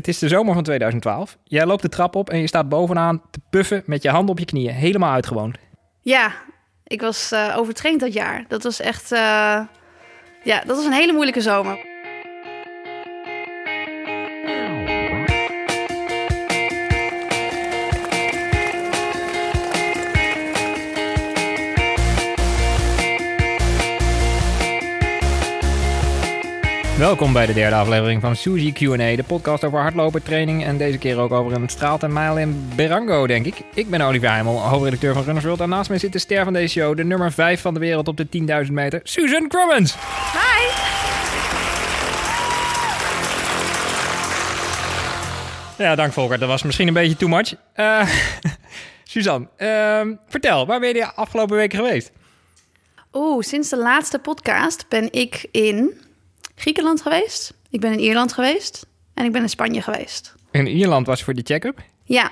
Het is de zomer van 2012. Jij loopt de trap op en je staat bovenaan te puffen met je handen op je knieën. Helemaal uitgewoond. Ja, ik was uh, overtraind dat jaar. Dat was echt... Uh, ja, dat was een hele moeilijke zomer. Welkom bij de derde aflevering van Suzy Q&A, de podcast over hardlopen, training en deze keer ook over een straalt in Berango, denk ik. Ik ben Olivier Heimel, hoofdredacteur van Runners World en naast mij zit de ster van deze show, de nummer 5 van de wereld op de 10.000 meter, Susan Crummins. Hi! Ja, dank Volker. Dat was misschien een beetje too much. Uh, Suzanne, uh, vertel, waar ben je de afgelopen weken geweest? Oeh, sinds de laatste podcast ben ik in Griekenland geweest. Ik ben in Ierland geweest. En ik ben in Spanje geweest. In Ierland was voor die check-up? Ja.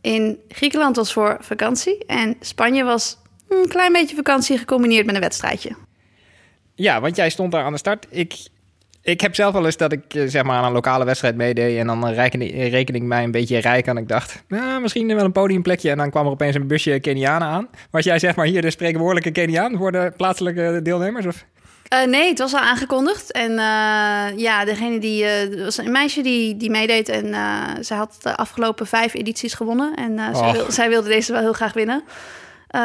In Griekenland was voor vakantie. En Spanje was een klein beetje vakantie gecombineerd met een wedstrijdje. Ja, want jij stond daar aan de start. Ik, ik heb zelf wel eens dat ik zeg maar aan een lokale wedstrijd meedeed. En dan reken, reken ik mij een beetje rijk. En ik dacht, nou, misschien wel een podiumplekje. En dan kwam er opeens een busje Kenianen aan. Was jij zeg maar hier de spreekwoordelijke Keniaan voor de plaatselijke deelnemers? Of? Uh, nee, het was al aangekondigd. En uh, ja, degene die. Uh, was een meisje die, die meedeed. En zij had de afgelopen vijf edities gewonnen. En zij, wil, zij, wilde deze wel heel graag winnen.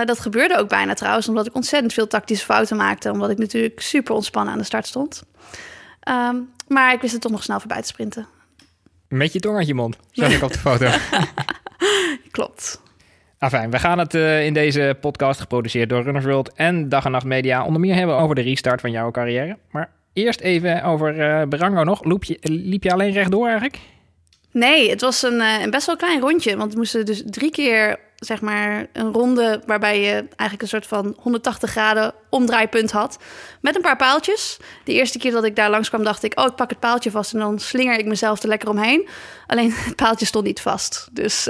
dat gebeurde ook bijna trouwens, omdat ik ontzettend veel tactische fouten maakte. Omdat ik natuurlijk super ontspannen aan de start stond. Um, maar ik wist het toch nog snel voorbij te sprinten. Met je tong uit je mond, zag ik op de foto. Klopt. Enfin, we gaan het uh, in deze podcast, geproduceerd door Runners World en Dag en Nacht Media, onder meer hebben over de restart van jouw carrière. Maar eerst even over uh, Berango nog. Liep je, liep je alleen rechtdoor eigenlijk? Nee, het was een, uh, een best wel klein rondje. Want we moesten dus drie keer, zeg maar, een ronde waarbij je eigenlijk een soort van 180 graden omdraaipunt had. Met een paar paaltjes. De eerste keer dat ik daar langskwam dacht ik, oh, ik pak het paaltje vast en dan slinger ik mezelf er lekker omheen. Alleen het paaltje stond niet vast. Dus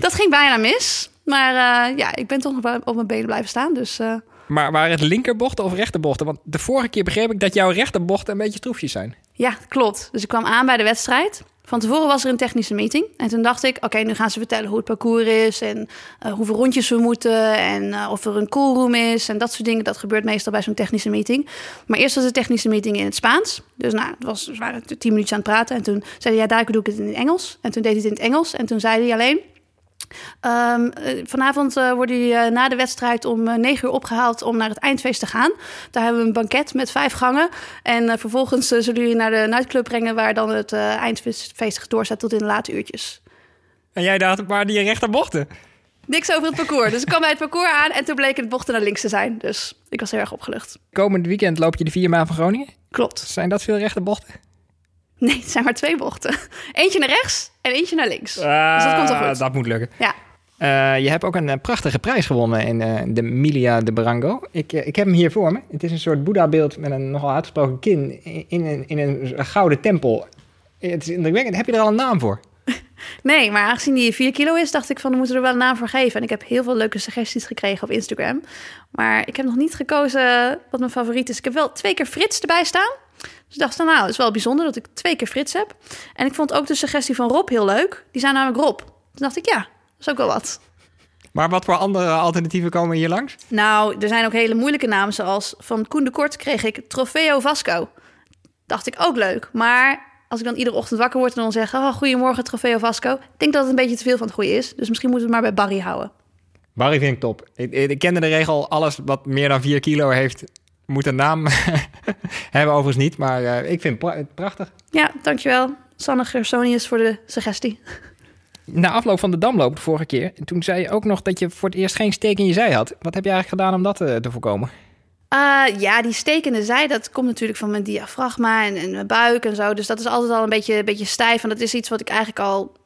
dat ging bijna mis. Maar uh, ja, ik ben toch nog op mijn benen blijven staan. Dus, uh... Maar waren het linkerbochten of rechterbochten? Want de vorige keer begreep ik dat jouw rechterbochten een beetje troefjes zijn. Ja, klopt. Dus ik kwam aan bij de wedstrijd. Van tevoren was er een technische meeting. En toen dacht ik, oké, nu gaan ze vertellen hoe het parcours is... en uh, hoeveel rondjes we moeten en of er een coolroom is... en dat soort dingen. Dat gebeurt meestal bij zo'n technische meeting. Maar eerst was de technische meeting in het Spaans. Dus nou, het was, we waren tien minuutjes aan het praten. En toen zei hij, ja, daar doe ik het in het Engels. En toen deed hij het in het Engels. En toen zei hij alleen... Um, vanavond uh, worden jullie uh, na de wedstrijd om uh, 9 uur opgehaald om naar het eindfeest te gaan. Daar hebben we een banket met vijf gangen. En vervolgens zullen jullie naar de nightclub brengen waar dan het eindfeest doorzet tot in de late uurtjes. En jij dacht, maar die rechterbochten? Niks over het parcours. Dus ik kwam bij het parcours aan en toen bleken de bochten naar links te zijn. Dus ik was heel erg opgelucht. Komend weekend loop je de vier maanden van Groningen? Klopt. Zijn dat veel rechterbochten? Nee, het zijn maar twee bochten. Eentje naar rechts en eentje naar links. Uh, dus dat komt wel goed. Dat moet lukken. Ja. Uh, je hebt ook een prachtige prijs gewonnen in uh, de Milia de Barango. Ik, ik heb hem hier voor me. Het is een soort Boeddha-beeld met een nogal uitgesproken kin in, in, een, in een gouden tempel. Het is indrukwekkend. Heb je er al een naam voor? Nee, maar aangezien die 4 kilo is, dacht ik van, we moeten er wel een naam voor geven. En ik heb heel veel leuke suggesties gekregen op Instagram. Maar ik heb nog niet gekozen wat mijn favoriet is. Ik heb wel twee keer Frits erbij staan. Dus ik dacht, nou, het is wel bijzonder dat ik twee keer Frits heb. En ik vond ook de suggestie van Rob heel leuk. Die zijn namelijk Rob. Toen dacht ik, ja, dat is ook wel wat. Maar wat voor andere alternatieven komen hier langs? Nou, er zijn ook hele moeilijke namen, zoals van Koen de Kort kreeg ik Trofeo Vasco. Dacht ik ook leuk. Maar als ik dan iedere ochtend wakker word en dan zeg... Oh, goedemorgen, Trofeo Vasco. Ik denk dat het een beetje te veel van het goede is. Dus misschien moeten we het maar bij Barry houden. Barry vind ik top. Ik, ik kende de regel, alles wat meer dan 4 kilo heeft moet een naam hebben, overigens niet. Maar uh, ik vind het prachtig. Ja, dankjewel. Sanne Gersonius voor de suggestie. Na afloop van de Damloop de vorige keer, toen zei je ook nog dat je voor het eerst geen steek in je zij had. Wat heb je eigenlijk gedaan om dat te, te voorkomen? Uh, ja, die steek in de zij, dat komt natuurlijk van mijn diafragma en, en mijn buik en zo. Dus dat is altijd al een beetje, een beetje stijf. En dat is iets wat ik eigenlijk al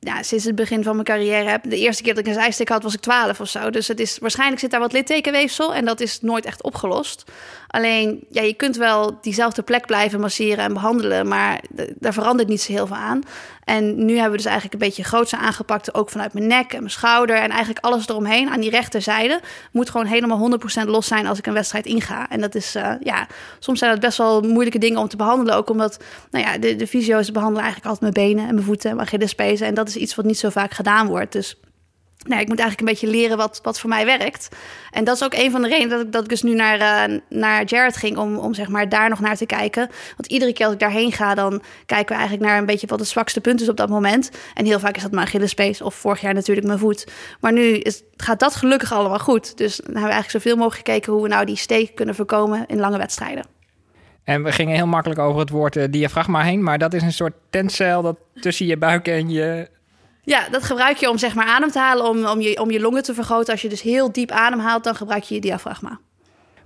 ja, sinds het begin van mijn carrière heb. De eerste keer dat ik een zijstek had, was ik 12 of zo. Dus het is, waarschijnlijk zit daar wat littekenweefsel en dat is nooit echt opgelost. Alleen, ja, je kunt wel diezelfde plek blijven masseren en behandelen, maar daar verandert niet zo heel veel aan. En nu hebben we dus eigenlijk een beetje groots aangepakt, ook vanuit mijn nek en mijn schouder en eigenlijk alles eromheen aan die rechterzijde moet gewoon helemaal 100% los zijn als ik een wedstrijd inga. En dat is, uh, ja, soms zijn dat best wel moeilijke dingen om te behandelen, ook omdat, nou ja, de, de fysio's behandelen eigenlijk altijd mijn benen en mijn voeten en mijn Achillespezen en dat is iets wat niet zo vaak gedaan wordt. Dus nou, ik moet eigenlijk een beetje leren wat, wat voor mij werkt. En dat is ook een van de redenen dat ik, dat ik dus nu naar, uh, naar Jared ging... Om, om zeg maar daar nog naar te kijken. Want iedere keer als ik daarheen ga... dan kijken we eigenlijk naar een beetje wat het zwakste punt is op dat moment. En heel vaak is dat mijn Achillespees of vorig jaar natuurlijk mijn voet. Maar nu is, gaat dat gelukkig allemaal goed. Dus dan hebben we eigenlijk zoveel mogelijk gekeken... hoe we nou die steek kunnen voorkomen in lange wedstrijden. En we gingen heel makkelijk over het woord uh, diafragma heen... maar dat is een soort tentcel dat tussen je buik en je ja, dat gebruik je om zeg maar adem te halen, om, om, je, om je longen te vergroten. Als je dus heel diep ademhaalt, dan gebruik je je diafragma.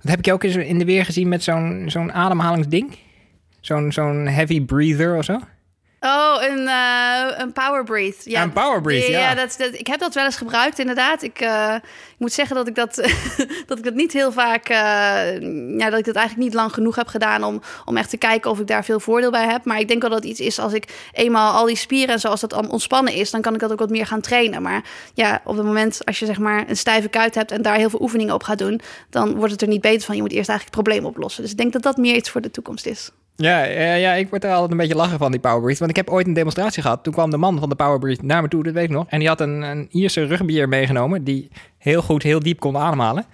Dat heb ik ook eens in de weer gezien met zo'n zo'n ademhalingsding. Zo'n zo'n heavy breather of zo. Oh, een, uh, een power breathe. Ja, een power breathe, ja. ja. dat, dat, ik heb dat wel eens gebruikt, inderdaad. Ik, uh, ik moet zeggen dat ik dat, dat ik dat niet heel vaak... Uh, ja, dat ik dat eigenlijk niet lang genoeg heb gedaan... Om, om echt te kijken of ik daar veel voordeel bij heb. Maar ik denk wel dat het iets is als ik eenmaal al die spieren... en zoals dat al ontspannen is... dan kan ik dat ook wat meer gaan trainen. Maar ja, op het moment als je zeg maar een stijve kuit hebt... en daar heel veel oefeningen op gaat doen... dan wordt het er niet beter van. Je moet eerst eigenlijk het probleem oplossen. Dus ik denk dat dat meer iets voor de toekomst is. Ja, ja, ik word er altijd een beetje lachen van, die Power Want ik heb ooit een demonstratie gehad. Toen kwam de man van de Power naar me toe, dat weet ik nog. En die had een, een Ierse rugbier meegenomen... die heel goed, heel diep kon ademhalen.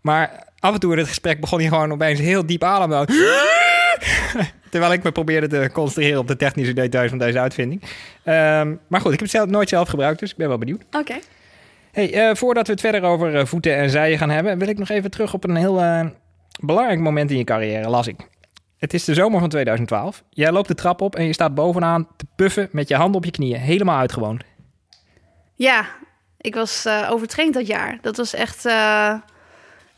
Maar af en toe in het gesprek begon hij gewoon opeens heel diep ademen. Terwijl ik me probeerde te concentreren op de technische details van deze uitvinding. Um, maar goed, ik heb het zelf, nooit zelf gebruikt, dus ik ben wel benieuwd. Oké. Hey, uh, voordat we het verder over uh, voeten en zijen gaan hebben... wil ik nog even terug op een heel uh, belangrijk moment in je carrière, las ik. Het is de zomer van 2012. Jij loopt de trap op en je staat bovenaan te puffen met je handen op je knieën. Helemaal uitgewoond. Ja, ik was uh, overtraind dat jaar. Dat was echt... Uh,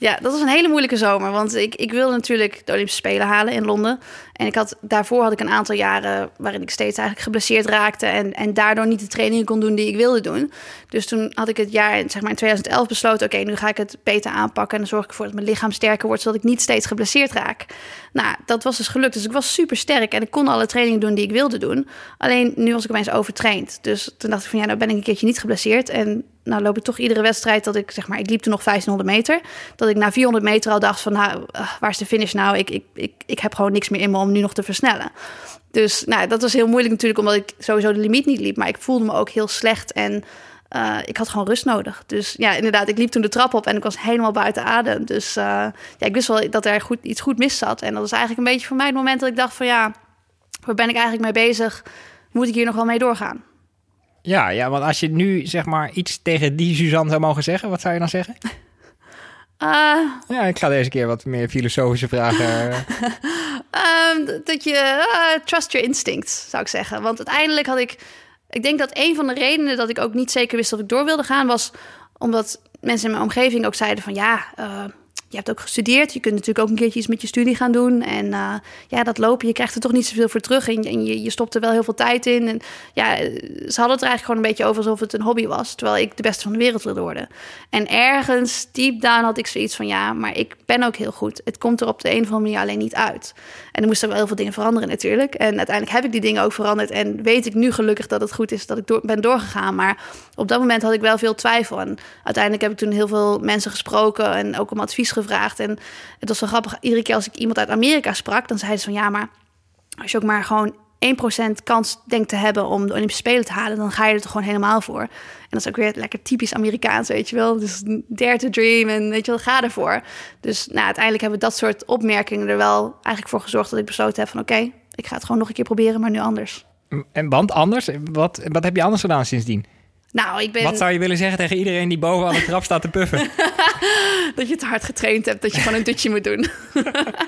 ja, dat was een hele moeilijke zomer. Want ik, ik wilde natuurlijk de Olympische Spelen halen in Londen. En ik had, daarvoor had ik een aantal jaren waarin ik steeds eigenlijk geblesseerd raakte. En, en daardoor niet de trainingen kon doen die ik wilde doen. Dus toen had ik het jaar, zeg maar in 2011, besloten: oké, nu ga ik het beter aanpakken. En dan zorg ik ervoor dat mijn lichaam sterker wordt, zodat ik niet steeds geblesseerd raak. Nou, dat was dus gelukt. Dus ik was super sterk en ik kon alle trainingen doen die ik wilde doen. Alleen nu was ik opeens overtraind. Dus toen dacht ik van ja, nou ben ik een keertje niet geblesseerd. En nou loop ik toch iedere wedstrijd dat ik zeg maar, ik liep toen nog 1500 meter. Dat ik na 400 meter al dacht van nou, uh, waar is de finish nou? Ik, ik, ik, ik heb gewoon niks meer in me om nu nog te versnellen. Dus nou, dat was heel moeilijk natuurlijk, omdat ik sowieso de limiet niet liep. Maar ik voelde me ook heel slecht en uh, ik had gewoon rust nodig. Dus ja, inderdaad, ik liep toen de trap op en ik was helemaal buiten adem. Dus uh, ja, ik wist wel dat er goed, iets goed mis zat. En dat was eigenlijk een beetje voor mij het moment dat ik dacht van ja, waar ben ik eigenlijk mee bezig? Moet ik hier nog wel mee doorgaan? Ja, ja, want als je nu zeg maar iets tegen die Suzanne zou mogen zeggen, wat zou je dan zeggen? Uh, ja, ik ga deze keer wat meer filosofische vragen. um, dat je uh, trust your instincts, zou ik zeggen. Want uiteindelijk had ik. Ik denk dat een van de redenen dat ik ook niet zeker wist dat ik door wilde gaan, was omdat mensen in mijn omgeving ook zeiden van ja. Uh, je hebt ook gestudeerd. Je kunt natuurlijk ook een keertje iets met je studie gaan doen. En uh, ja, dat lopen, je krijgt er toch niet zoveel voor terug. En, je, je stopt er wel heel veel tijd in. En ja, ze hadden het er eigenlijk gewoon een beetje over alsof het een hobby was. Terwijl ik de beste van de wereld wilde worden. En ergens, deep down, had ik zoiets van... ja, maar ik ben ook heel goed. Het komt er op de een of andere manier alleen niet uit. En er moesten wel heel veel dingen veranderen natuurlijk. En uiteindelijk heb ik die dingen ook veranderd. En weet ik nu gelukkig dat het goed is dat ik door, ben doorgegaan. Maar op dat moment had ik wel veel twijfel. En uiteindelijk heb ik toen heel veel mensen gesproken... en ook om advies gevraagd. En het was wel grappig. Iedere keer als ik iemand uit Amerika sprak... dan zeiden ze van ja, maar als je ook maar gewoon 1% kans denkt te hebben om de Olympische Spelen te halen, dan ga je er toch gewoon helemaal voor. En dat is ook weer lekker typisch Amerikaans, weet je wel. Dus dare to dream en weet je wel, ga ervoor. Dus nou, uiteindelijk hebben dat soort opmerkingen er wel eigenlijk voor gezorgd dat ik besloten heb van oké, ik ga het gewoon nog een keer proberen, maar nu anders. En want anders? Wat, wat heb je anders gedaan sindsdien? Nou, ik ben... Wat zou je willen zeggen tegen iedereen die boven aan de trap staat te puffen? dat je te hard getraind hebt, dat je gewoon een dutje moet doen.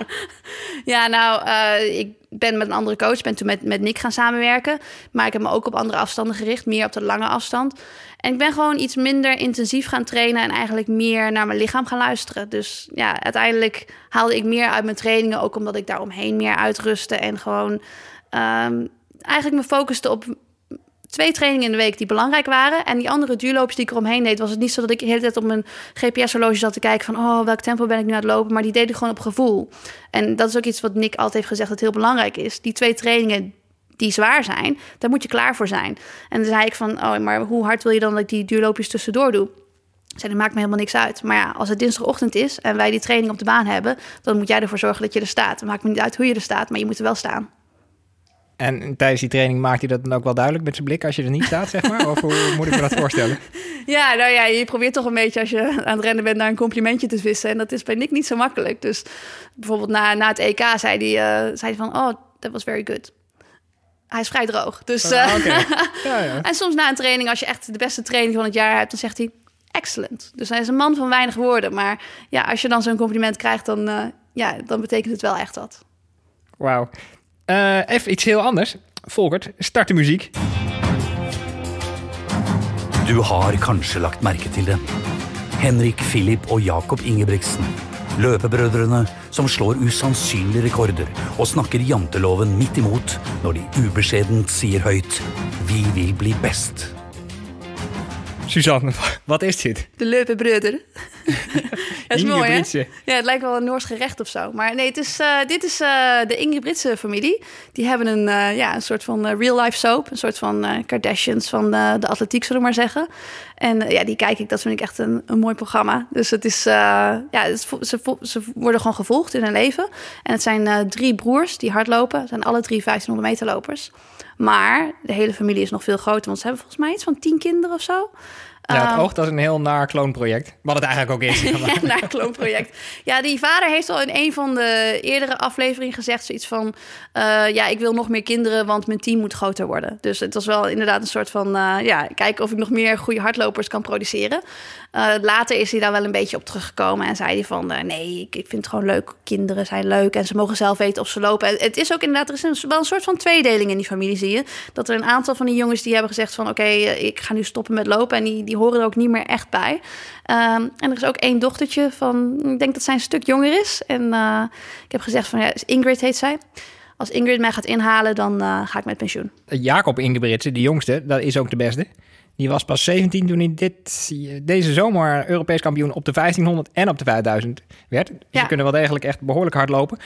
ja, nou, uh, ik ben met een andere coach, ben toen met, met Nick gaan samenwerken. Maar ik heb me ook op andere afstanden gericht, meer op de lange afstand. En ik ben gewoon iets minder intensief gaan trainen en eigenlijk meer naar mijn lichaam gaan luisteren. Dus ja, uiteindelijk haalde ik meer uit mijn trainingen, ook omdat ik daaromheen meer uitrustte en gewoon um, eigenlijk me focuste op twee trainingen in de week die belangrijk waren. En die andere duurloopjes die ik eromheen deed, was het niet zo dat ik de hele tijd op mijn GPS-horloge zat te kijken van, oh, welk tempo ben ik nu aan het lopen? Maar die deed ik gewoon op gevoel. En dat is ook iets wat Nick altijd heeft gezegd dat heel belangrijk is. Die twee trainingen die zwaar zijn, daar moet je klaar voor zijn. En dan zei ik van, oh, maar hoe hard wil je dan dat ik die duurloopjes tussendoor doe? Zei, dat maakt me helemaal niks uit. Maar ja, als het dinsdagochtend is en wij die training op de baan hebben, dan moet jij ervoor zorgen dat je er staat. Het maakt me niet uit hoe je er staat, maar je moet er wel staan. En tijdens die training maakt hij dat dan ook wel duidelijk met zijn blik als je er niet staat, zeg maar? Of hoe moet ik me dat voorstellen? Ja, nou ja, je probeert toch een beetje als je aan het rennen bent naar een complimentje te vissen. En dat is bij Nick niet zo makkelijk. Dus bijvoorbeeld na, na het EK zei hij, uh, zei hij van, oh, that was very good. Hij is vrij droog. Dus, uh, uh, okay. ja, ja. en soms na een training, als je echt de beste training van het jaar hebt, dan zegt hij, excellent. Dus hij is een man van weinig woorden. Maar ja, als je dan zo'n compliment krijgt, dan, uh, ja, dan betekent het wel echt wat. Wauw. Uh, even iets heel anders. Volkert, start de muziek. Du har kanskje lagt merke til det. Henrik Philip og Jakob Ingebrigtsen. Løpebrødrene som slår usannsynlige rekorder og snakker janteloven midt imot når de ubeskjedent sier høyt 'Vi vil bli best'. Suzanne, wat is dit? De Leupenbrødre. dat is mooi, hè? Britse. Ja, het lijkt wel een Noors gerecht of zo. Maar nee, het is, uh, dit is uh, de Inge Britse familie. Die hebben een, uh, ja, een soort van real-life soap. Een soort van Kardashians van de atletiek, zullen we maar zeggen. En ja, die kijk ik, dat vind ik echt een, een mooi programma. Dus het is, ja, het is, ze, ze, worden gewoon gevolgd in hun leven. En het zijn drie broers die hardlopen. Het zijn alle drie 1500 meter lopers. Maar de hele familie is nog veel groter. Want ze hebben volgens mij iets van tien kinderen of zo. Ja, het Um, oogt als een heel naar kloonproject. Wat het eigenlijk ook is. ja, naar kloonproject. Ja, die vader heeft al in een van de eerdere afleveringen gezegd zoiets van... uh, ja, ik wil nog meer kinderen, want mijn team moet groter worden. Dus het was wel inderdaad een soort van... Uh, ja, kijken of ik nog meer goede hardlopers kan produceren. Uh, later is hij daar wel een beetje op teruggekomen en zei hij van... nee, ik, ik, vind het gewoon leuk. Kinderen zijn leuk en ze mogen zelf weten of ze lopen. En het is ook inderdaad, er is een, wel een soort van tweedeling in die familie, zie je. Dat er een aantal van die jongens die hebben gezegd van... oké, okay, ik ga nu stoppen met lopen en die, die horen er ook niet meer echt bij. Um, en er is ook één dochtertje van, ik denk dat zij een stuk jonger is. En uh, ik heb gezegd van, ja, Ingrid heet zij. Als Ingrid mij gaat inhalen, dan uh, ga ik met pensioen. Jacob Ingebritsen, de jongste, dat is ook de beste. Die was pas 17 toen hij dit, deze zomer Europees kampioen op de 1500 en op de 5000 werd. Dus ja. ze kunnen wel degelijk echt behoorlijk hard lopen.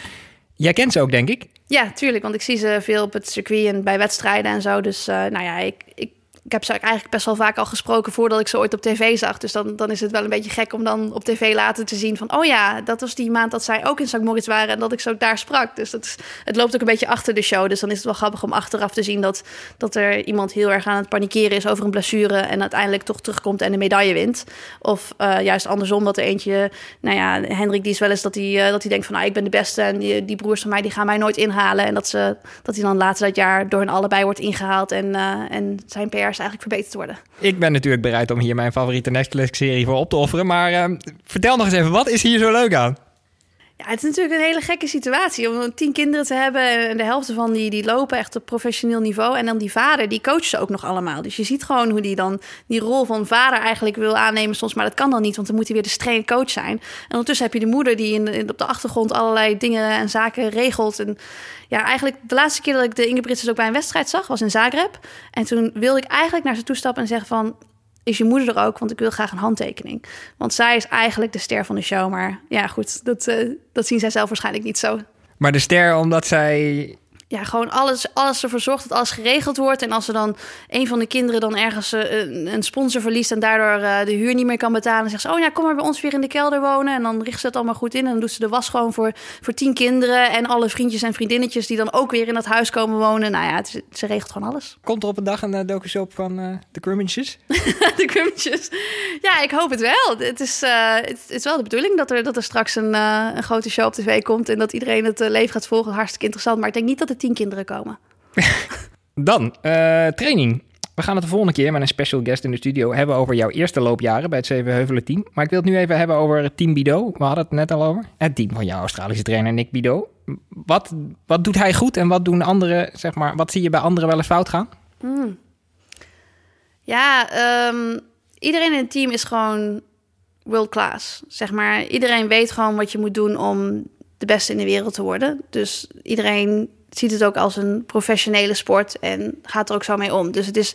Jij kent ze ook, denk ik? Ja, tuurlijk. Want ik zie ze veel op het circuit en bij wedstrijden en zo. Dus uh, nou ja, ik, ik ik heb ze eigenlijk best wel vaak al gesproken voordat ik ze ooit op tv zag. Dus dan, dan is het wel een beetje gek om dan op tv later te zien van... oh ja, dat was die maand dat zij ook in St. Moritz waren en dat ik zo daar sprak. Dus dat het loopt ook een beetje achter de show. Dus dan is het wel grappig om achteraf te zien dat, dat er iemand heel erg aan het panikeren is over een blessure... en uiteindelijk toch terugkomt en de medaille wint. Of uh, juist andersom, dat er eentje... nou ja, Hendrik die is wel eens dat hij, uh, dat hij denkt van... nou, ik ben de beste en die, die broers van mij die gaan mij nooit inhalen. En dat, ze, dat hij dan later dat jaar door hen allebei wordt ingehaald en, uh, en zijn PR eigenlijk verbeterd worden. Ik ben natuurlijk bereid om hier mijn favoriete Netflix-serie voor op te offeren. Maar uh, vertel nog eens even, wat is hier zo leuk aan? Ja, het is natuurlijk een hele gekke situatie om tien kinderen te hebben en de helft van die, die lopen echt op professioneel niveau. En dan die vader, die coacht ze ook nog allemaal. Dus je ziet gewoon hoe die dan die rol van vader eigenlijk wil aannemen soms. Maar dat kan dan niet, want dan moet hij weer de strenge coach zijn. En ondertussen heb je de moeder die in, op de achtergrond allerlei dingen en zaken regelt. En ja, eigenlijk de laatste keer dat ik de Inge Britsers ook bij een wedstrijd zag, was in Zagreb. En toen wilde ik eigenlijk naar ze toestappen en zeggen van is je moeder er ook? Want ik wil graag een handtekening. Want zij is eigenlijk de ster van de show. Maar ja, goed, dat, uh, dat zien zij zelf waarschijnlijk niet zo. Maar de ster omdat zij ja, gewoon alles, alles ervoor zorgt dat alles geregeld wordt. En als er dan een van de kinderen dan ergens uh, een sponsor verliest en daardoor uh, de huur niet meer kan betalen, zegt ze: Oh ja, kom maar bij ons weer in de kelder wonen. En dan richt ze het allemaal goed in. En dan doet ze de was gewoon voor, voor tien kinderen en alle vriendjes en vriendinnetjes die dan ook weer in dat huis komen wonen. Nou ja, het, ze regelt gewoon alles. Komt er op een dag een uh, docu-soap van uh, de Crumminches? de Crumminches. Ja, ik hoop het wel. Het is, uh, het is wel de bedoeling dat er, dat er straks een, een grote show op tv komt en dat iedereen het leven gaat volgen. Hartstikke interessant. Maar ik denk niet dat er tien kinderen komen. Dan, uh, training. We gaan het de volgende keer met een special guest in de studio hebben over jouw eerste loopjaren bij het Zevenheuvelen team. Maar ik wil het nu even hebben over het team Bido. We hadden het net al over. Het team van jouw Australische trainer Nick Bido. Wat, wat doet hij goed en wat doen anderen, zeg maar, wat zie je bij anderen wel eens fout gaan? Mm. Ja, um, iedereen in het team is gewoon world class. Zeg maar, iedereen weet gewoon wat je moet doen om de beste in de wereld te worden. Dus iedereen ziet het ook als een professionele sport en gaat er ook zo mee om. Dus het is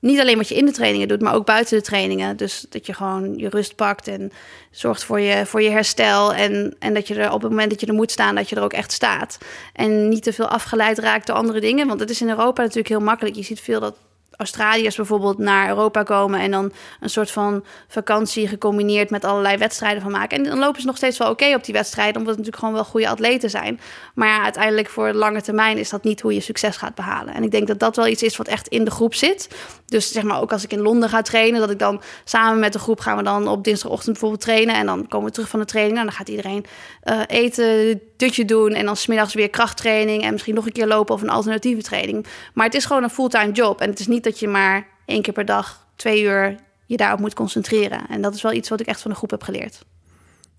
niet alleen wat je in de trainingen doet, maar ook buiten de trainingen. Dus dat je gewoon je rust pakt en zorgt voor je, voor je herstel. En, en dat je er op het moment dat je er moet staan, dat je er ook echt staat. En niet te veel afgeleid raakt door andere dingen. Want het is in Europa natuurlijk heel makkelijk. Je ziet veel dat Australiërs bijvoorbeeld naar Europa komen en dan een soort van vakantie gecombineerd met allerlei wedstrijden van maken. En dan lopen ze nog steeds wel oké op die wedstrijden, omdat het natuurlijk gewoon wel goede atleten zijn. Maar ja, uiteindelijk voor lange termijn is dat niet hoe je succes gaat behalen. En ik denk dat dat wel iets is wat echt in de groep zit. Dus zeg maar ook als ik in Londen ga trainen, dat ik dan samen met de groep gaan we dan op dinsdagochtend bijvoorbeeld trainen. En dan komen we terug van de training en dan gaat iedereen uh, eten, dutje doen en dan smiddags weer krachttraining en misschien nog een keer lopen of een alternatieve training. Maar het is gewoon een fulltime job en het is niet dat je maar één keer per dag, twee uur je daarop moet concentreren. En dat is wel iets wat ik echt van de groep heb geleerd.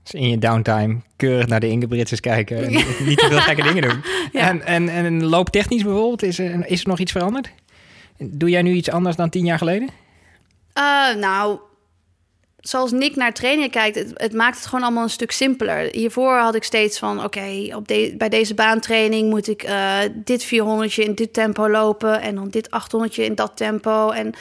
Dus in je downtime keurig naar de Ingebrigtsens kijken en niet te veel gekke dingen doen. Ja. En, en, en looptechnisch bijvoorbeeld, is er, is er nog iets veranderd? Doe jij nu iets anders dan tien jaar geleden? Uh, nou, zoals Nick naar trainingen kijkt, het, het, maakt het gewoon allemaal een stuk simpeler. Hiervoor had ik steeds van, oké, op de, bij deze baantraining moet ik uh, dit 400 in dit tempo lopen en dan dit 800 in dat tempo. En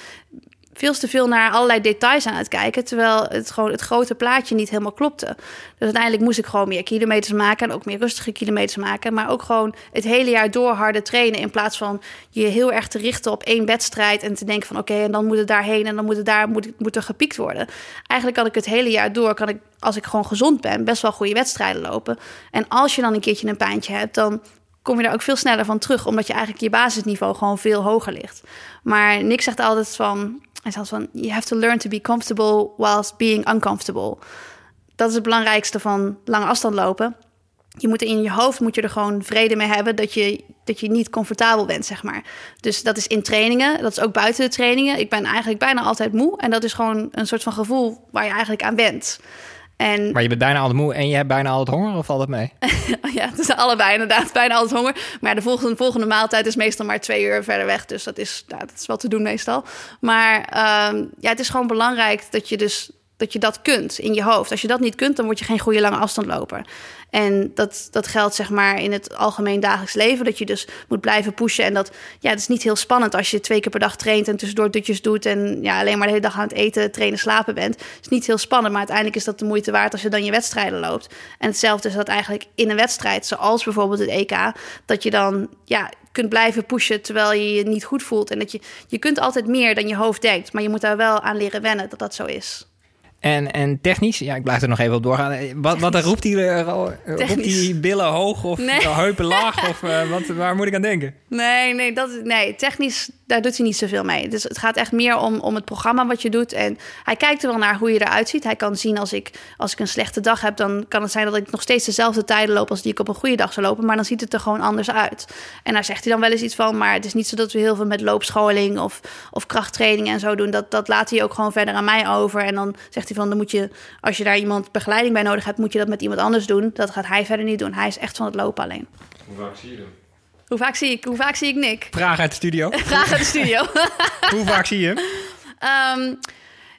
veel te veel naar allerlei details aan het kijken. Terwijl het gewoon het grote plaatje niet helemaal klopte. Dus uiteindelijk moest ik gewoon meer kilometers maken. En ook meer rustige kilometers maken. Maar ook gewoon het hele jaar door harder trainen. In plaats van je heel erg te richten op één wedstrijd. En te denken van oké, en dan moet het daarheen. En dan moet het daar moet, moet er gepiekt worden. Eigenlijk kan ik het hele jaar door. Kan ik, als ik gewoon gezond ben, best wel goede wedstrijden lopen. En als je dan een keertje een pijntje hebt, dan kom je daar ook veel sneller van terug. Omdat je eigenlijk je basisniveau gewoon veel hoger ligt. Maar Nick zegt altijd van hij zegt van, you have to learn to be comfortable whilst being uncomfortable. Dat is het belangrijkste van lange afstand lopen. Je moet in je hoofd moet je er gewoon vrede mee hebben dat je, dat je niet comfortabel bent, zeg maar. Dus dat is in trainingen, dat is ook buiten de trainingen. Ik ben eigenlijk bijna altijd moe en dat is gewoon een soort van gevoel waar je eigenlijk aan bent. En... Maar je bent bijna altijd moe en je hebt bijna altijd honger of valt het mee? ja, het is allebei inderdaad, bijna altijd honger. Maar de volgende, volgende maaltijd is meestal maar twee uur verder weg. Dus dat is, nou, dat is wel te doen meestal. Maar uh, ja, het is gewoon belangrijk dat je dus dat je dat kunt in je hoofd. Als je dat niet kunt, dan word je geen goede lange afstandloper. En dat, dat geldt zeg maar in het algemeen dagelijks leven. Dat je dus moet blijven pushen. En dat ja, het is niet heel spannend als je twee keer per dag traint en tussendoor dutjes doet. En ja, alleen maar de hele dag aan het eten, trainen, slapen bent. Het is niet heel spannend. Maar uiteindelijk is dat de moeite waard als je dan je wedstrijden loopt. En hetzelfde is dat eigenlijk in een wedstrijd, zoals bijvoorbeeld het EK, dat je dan ja, kunt blijven pushen terwijl je je niet goed voelt. En dat je, je kunt altijd meer dan je hoofd denkt. Maar je moet daar wel aan leren wennen dat dat zo is. En, en technisch, ja, ik blijf er nog even op doorgaan. Wat, wat roept hij roept die billen hoog of nee. heupen laag? of uh, wat, waar moet ik aan denken? Nee, nee, dat, nee, technisch daar doet hij niet zoveel mee. Dus het gaat echt meer om, om het programma wat je doet. En hij kijkt er wel naar hoe je eruit ziet. Hij kan zien als ik, als ik een slechte dag heb, dan kan het zijn dat ik nog steeds dezelfde tijden loop als die ik op een goede dag zou lopen. Maar dan ziet het er gewoon anders uit. En daar zegt hij dan wel eens iets van. Maar het is niet zo dat we heel veel met loopscholing of, of krachttraining en zo doen. Dat, dat laat hij ook gewoon verder aan mij over. En dan zegt hij van, dan moet je, als je daar iemand begeleiding bij nodig hebt, moet je dat met iemand anders doen. Dat gaat hij verder niet doen. Hij is echt van het lopen alleen. Hoe vaak zie je hem? Hoe vaak zie ik, hoe vaak zie ik Nick? Vraag uit de studio. Vraag uit de studio. hoe vaak zie je hem? Um,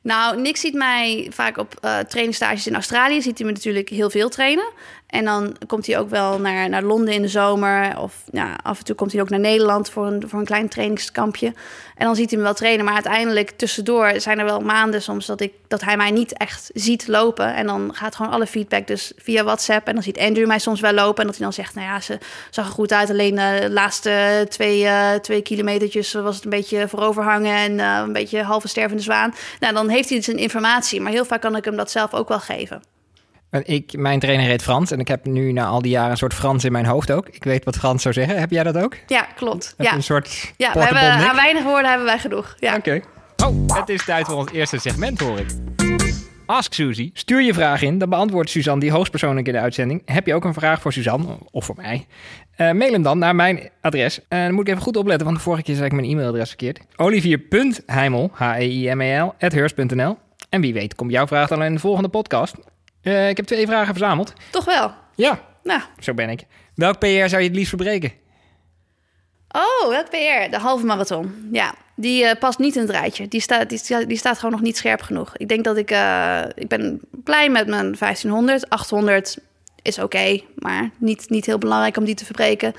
nou, Nick ziet mij vaak op uh, trainingstages in Australië. Ziet hij me natuurlijk heel veel trainen. En dan komt hij ook wel naar, naar Londen in de zomer. Of af en toe komt hij ook naar Nederland voor een, voor een klein trainingskampje. En dan ziet hij me wel trainen. Maar uiteindelijk tussendoor zijn er wel maanden soms dat, ik, dat hij mij niet echt ziet lopen. En dan gaat gewoon alle feedback dus via WhatsApp. En dan ziet Andrew mij soms wel lopen. En dat hij dan zegt, nou ja, ze zag er goed uit. Alleen de laatste twee, uh, twee kilometertjes was het een beetje vooroverhangen. En uh, een beetje halve stervende zwaan. Nou, dan heeft hij dus een informatie. Maar heel vaak kan ik hem dat zelf ook wel geven. Ik, mijn trainer heet Frans en ik heb nu na al die jaren een soort Frans in mijn hoofd ook. Ik weet wat Frans zou zeggen. Heb jij dat ook? Ja, klopt. ja. Een soort ja, we hebben, aan weinig woorden hebben wij genoeg. Ja. Oké. Oh, het is tijd voor ons eerste segment, hoor ik. Ask Suzy. Stuur je vraag in, dan beantwoordt Suzanne die hoogstpersoonlijk in de uitzending. Heb je ook een vraag voor Suzanne of voor mij? Uh, mail hem dan naar mijn adres. En dan moet ik even goed opletten, want de vorige keer zei ik mijn e-mailadres verkeerd. Olivier.heimel, H-E-I-M-E-L, at En wie weet komt jouw vraag dan in de volgende podcast. Uh, ik heb twee vragen verzameld. Toch wel? Ja. Nou. Zo ben ik. Welk PR zou je het liefst verbreken? Oh, welk PR? De halve marathon. Ja, die uh, past niet in het rijtje. Die, staat, die, die, staat gewoon nog niet scherp genoeg. Ik denk dat ik... Uh, ik ben blij met mijn 1500. 800 is oké, okay, maar niet, niet heel belangrijk om die te verbreken.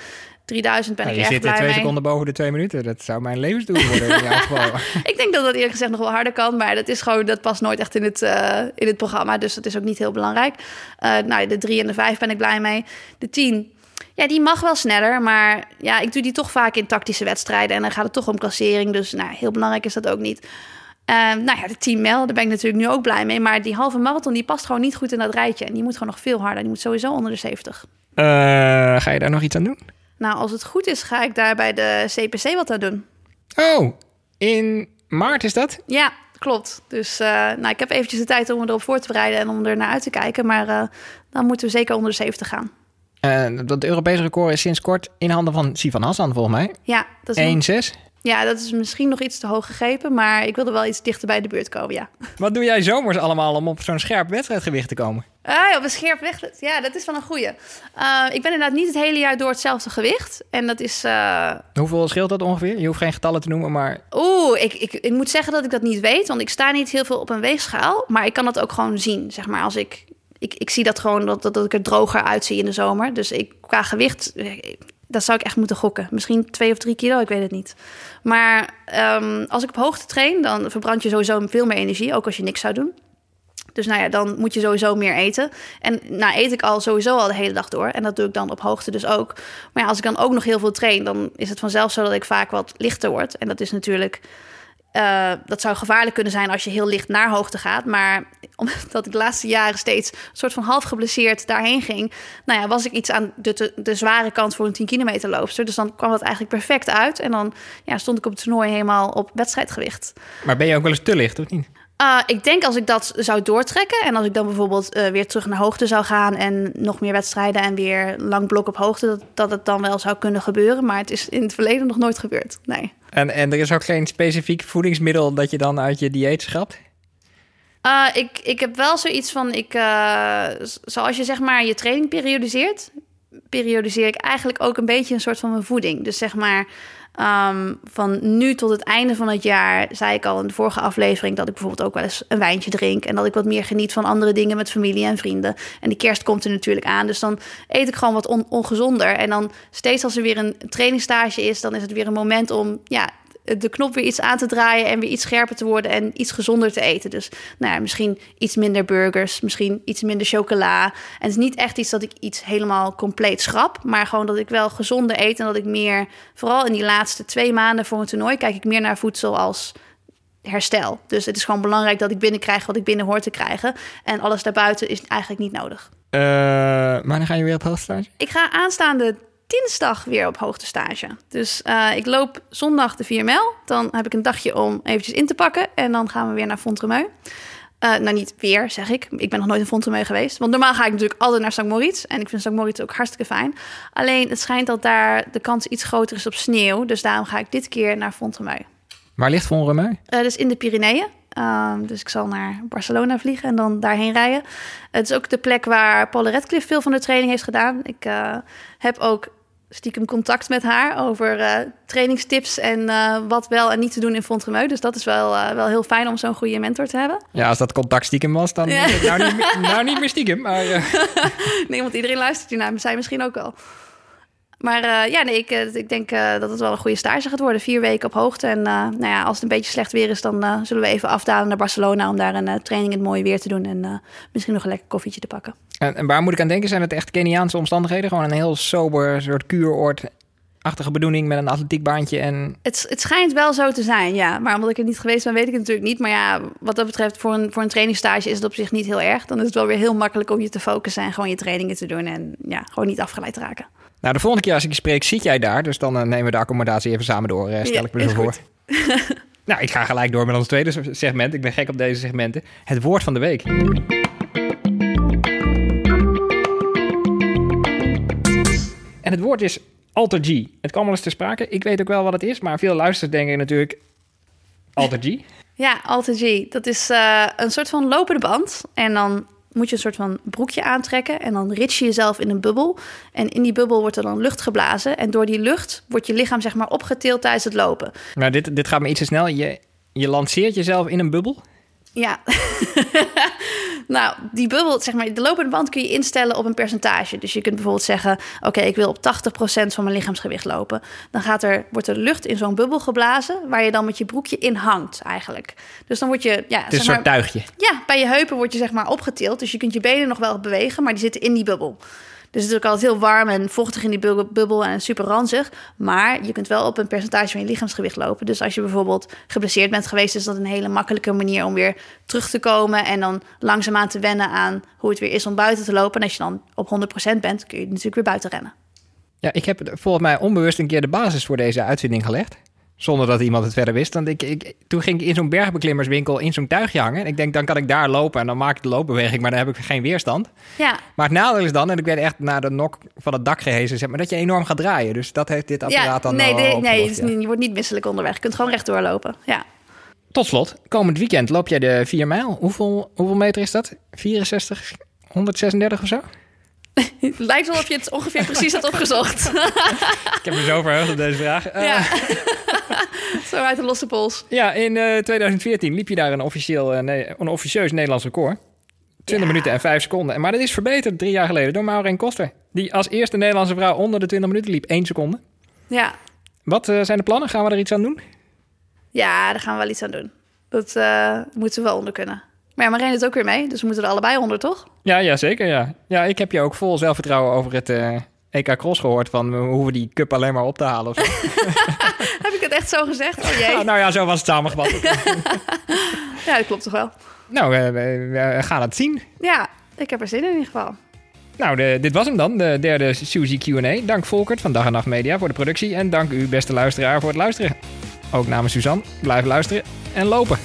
3000 ben Ja, ik je erg zit er blij twee mee. seconden boven de twee minuten. Dat zou mijn levensdoel worden in jouw geval. Ik denk dat dat eerlijk gezegd nog wel harder kan, maar dat is gewoon dat past nooit echt in het, eh, in het programma, dus dat is ook niet heel belangrijk. Eh, nou, de 3 en de 5 ben ik blij mee. De 10, ja, die mag wel sneller, maar ja, ik doe die toch vaak in tactische wedstrijden en dan gaat het toch om klassering, dus nou, heel belangrijk is dat ook niet. Eh, nou ja, de 10 mijl, daar ben ik natuurlijk nu ook blij mee, maar die halve marathon die past gewoon niet goed in dat rijtje en die moet gewoon nog veel harder. Die moet sowieso onder de 70. Eh, ga je daar nog iets aan doen? Nou, als het goed is, ga ik daar bij de CPC wat aan doen. Oh, in maart is dat? Ja, klopt. Dus eh, nou, ik heb eventjes de tijd om me erop voor te bereiden en om er naar uit te kijken. Maar eh, dan moeten we zeker onder de 70 gaan. Eh, dat Europese record is sinds kort in handen van Sivan Hassan, volgens mij. Ja dat, is 1-6. Ja, dat is misschien nog iets te hoog gegrepen. Maar ik wilde wel iets dichter bij de buurt komen, ja. Wat doe jij zomers allemaal om op zo'n scherp wedstrijdgewicht te komen? Ah, op een scherp weg. Ja, dat is wel een goeie. Eh, ik ben inderdaad niet het hele jaar door hetzelfde gewicht. En dat is... eh, Hoeveel scheelt dat ongeveer? Je hoeft geen getallen te noemen, maar Oeh, ik, ik, ik moet zeggen dat ik dat niet weet, want ik sta niet heel veel op een weegschaal. Maar ik kan dat ook gewoon zien, zeg maar. Als ik, ik, ik zie dat gewoon, dat, dat, dat ik er droger uitzie in de zomer. Dus ik, qua gewicht, eh, dat zou ik echt moeten gokken. Misschien twee of drie kilo, ik weet het niet. Maar ehm, als ik op hoogte train, dan verbrand je sowieso veel meer energie, ook als je niks zou doen. Dus nou ja, dan moet je sowieso meer eten. En nou eet ik al sowieso al de hele dag door. En dat doe ik dan op hoogte dus ook. Maar ja, als ik dan ook nog heel veel train, dan is het vanzelf zo dat ik vaak wat lichter word. En dat is natuurlijk. Eh, dat zou gevaarlijk kunnen zijn als je heel licht naar hoogte gaat. Maar omdat ik de laatste jaren steeds een soort van half geblesseerd daarheen ging. Nou ja, was ik iets aan de, de, de zware kant voor een 10 kilometer loopster. Dus dan kwam dat eigenlijk perfect uit. En dan ja, stond ik op het toernooi helemaal op wedstrijdgewicht. Maar ben je ook wel eens te licht, of niet? Uh, ik denk als ik dat zou doortrekken en als ik dan bijvoorbeeld uh, weer terug naar hoogte zou gaan en nog meer wedstrijden en weer lang blok op hoogte, dat, dat het dan wel zou kunnen gebeuren. Maar het is in het verleden nog nooit gebeurd. Nee. En, en er is ook geen specifiek voedingsmiddel dat je dan uit je dieet schrapt? Uh, ik, ik heb wel zoiets van, ik, zoals je zeg maar je training periodiseert, periodiseer ik eigenlijk ook een beetje een soort van mijn voeding. Dus zeg maar. Um, van nu tot het einde van het jaar zei ik al in de vorige aflevering dat ik bijvoorbeeld ook wel eens een wijntje drink en dat ik wat meer geniet van andere dingen met familie en vrienden. En die kerst komt er natuurlijk aan, dus dan eet ik gewoon wat on ongezonder. En dan steeds als er weer een trainingstage is, dan is het weer een moment om ja, de knop weer iets aan te draaien en weer iets scherper te worden en iets gezonder te eten. Dus nou ja, misschien iets minder burgers, misschien iets minder chocola. En het is niet echt iets dat ik iets helemaal compleet schrap, maar gewoon dat ik wel gezonder eet en dat ik meer, vooral in die laatste twee maanden voor een toernooi, kijk ik meer naar voedsel als herstel. Dus het is gewoon belangrijk dat ik binnenkrijg wat ik binnen hoor te krijgen. En alles daarbuiten is eigenlijk niet nodig. Uh, maar dan ga je weer op hoogtestage? Ik ga aanstaande dinsdag weer op hoogtestage. Dus uh, ik loop zondag de 4 mijl. Dan heb ik een dagje om eventjes in te pakken. En dan gaan we weer naar Fontremeu. Uh, nou, niet weer, zeg ik. Ik ben nog nooit in Fontremeu geweest. Want normaal ga ik natuurlijk altijd naar St. Moritz. En ik vind St. Moritz ook hartstikke fijn. Alleen, het schijnt dat daar de kans iets groter is op sneeuw. Dus daarom ga ik dit keer naar Fontremeu. Waar ligt Fontremeu? Uh, dus in de Pyreneeën. Uh, dus ik zal naar Barcelona vliegen en dan daarheen rijden. Het is ook de plek waar Paul Redcliffe veel van de training heeft gedaan. Ik heb ook stiekem contact met haar over uh, trainingstips en uh, wat wel en niet te doen in Fontremeu. Dus dat is wel, uh, wel heel fijn om zo'n goede mentor te hebben. Ja, als dat contact stiekem was, dan ja. nou, niet, meer, nou niet meer stiekem. Maar, nee, want iedereen luistert hier naar, zij misschien ook wel. Maar ja, nee, ik, ik denk dat het wel een goede stage gaat worden. Vier weken op hoogte. En nou ja, als het een beetje slecht weer is, dan zullen we even afdalen naar Barcelona om daar een training in het mooie weer te doen. En misschien nog een lekker koffietje te pakken. En, en, waar moet ik aan denken? Zijn het echt Keniaanse omstandigheden? Gewoon een heel sober soort kuuroord. Achtige bedoeling met een atletiekbaantje en... Het, het schijnt wel zo te zijn, ja. Maar omdat ik er niet geweest ben, weet ik het natuurlijk niet. Maar ja, wat dat betreft, voor een, voor een trainingsstage is het op zich niet heel erg. Dan is het wel weer heel makkelijk om je te focussen en gewoon je trainingen te doen. En ja, gewoon niet afgeleid te raken. Nou, de volgende keer als ik je spreek, zit jij daar. Dus dan uh, nemen we de accommodatie even samen door, uh, stel ja, ik me zo voor. nou, ik ga gelijk door met ons tweede segment. Ik ben gek op deze segmenten. Het woord van de week. En het woord is Alter G. Het kwam wel eens te sprake. Ik weet ook wel wat het is, maar veel luisteraars denken natuurlijk Alter G. Ja, Alter G. Dat is uh, een soort van lopende band. En dan moet je een soort van broekje aantrekken en dan rits je jezelf in een bubbel. En in die bubbel wordt er dan lucht geblazen. En door die lucht wordt je lichaam zeg maar opgetild tijdens het lopen. Nou, dit, dit gaat me iets te snel. Je, je lanceert jezelf in een bubbel? Ja. Nou, die bubbel, zeg maar, de lopende band kun je instellen op een percentage. Dus je kunt bijvoorbeeld zeggen: Oké, ik wil op 80% van mijn lichaamsgewicht lopen. Dan gaat er, wordt er lucht in zo'n bubbel geblazen, waar je dan met je broekje in hangt, eigenlijk. Dus dan word je. Ja, Het is een soort tuigje. ja, bij je heupen word je zeg maar opgetild. Dus je kunt je benen nog wel bewegen, maar die zitten in die bubbel. Dus het is ook altijd heel warm en vochtig in die bubbel en super ranzig. Maar je kunt wel op een percentage van je lichaamsgewicht lopen. Dus als je bijvoorbeeld geblesseerd bent geweest, is dat een hele makkelijke manier om weer terug te komen. En dan langzaamaan te wennen aan hoe het weer is om buiten te lopen. En als je dan op 100% bent, kun je natuurlijk weer buiten rennen. Ja, ik heb volgens mij onbewust een keer de basis voor deze uitvinding gelegd. Zonder dat iemand het verder wist. Want ik, ik, toen ging ik in zo'n bergbeklimmerswinkel in zo'n tuigje hangen. En ik denk, dan kan ik daar lopen en dan maak ik de loopbeweging. Maar dan heb ik geen weerstand. Ja, Maar het nadeel is dan, en ik werd echt naar de nok van het dak gehezen, zeg maar, dat je enorm gaat draaien. Dus dat heeft dit apparaat ja dan nee, nee, nee je wordt niet misselijk onderweg. Je kunt gewoon rechtdoor lopen. Ja. Tot slot, komend weekend loop jij de 4 mijl. Hoeveel, hoeveel meter is dat? 64, 136 of zo? Het lijkt wel of je het ongeveer precies had opgezocht. Ik heb me zo verheugd op deze vraag. Eh, ja. Zo uit de losse pols. Ja, in eh, 2014 liep je daar een, officieel, eh, nee, een officieus Nederlands record. 20 Ja. minuten en 5 seconden. Maar dat is verbeterd drie jaar geleden door Maureen Koster. Die als eerste Nederlandse vrouw onder de 20 minuten liep. 1 seconde. Ja. Wat eh, zijn de plannen? Gaan we er iets aan doen? Ja, daar gaan we wel iets aan doen. Dat eh, moeten we wel onder kunnen. Maar ja, Marijn doet ook weer mee, dus we moeten er allebei onder, toch? Ja, ja zeker. Ja. ja, ik heb je ook vol zelfvertrouwen over het eh, EK Cross gehoord. Van we hoeven die cup alleen maar op te halen. Of zo. Heb ik het echt zo gezegd? Oh jee. Nou ja, zo was het samengevat. Ja, dat klopt toch wel. nou, eh, we, we gaan het zien. Ja, ik heb er zin in in ieder geval. Nou, de- dit was hem dan, de derde Suzy Q&A. Dank Volkert van Dag en Nacht Media voor de productie. En dank u, beste luisteraar, voor het luisteren. Ook namens Suzanne, blijf luisteren en lopen.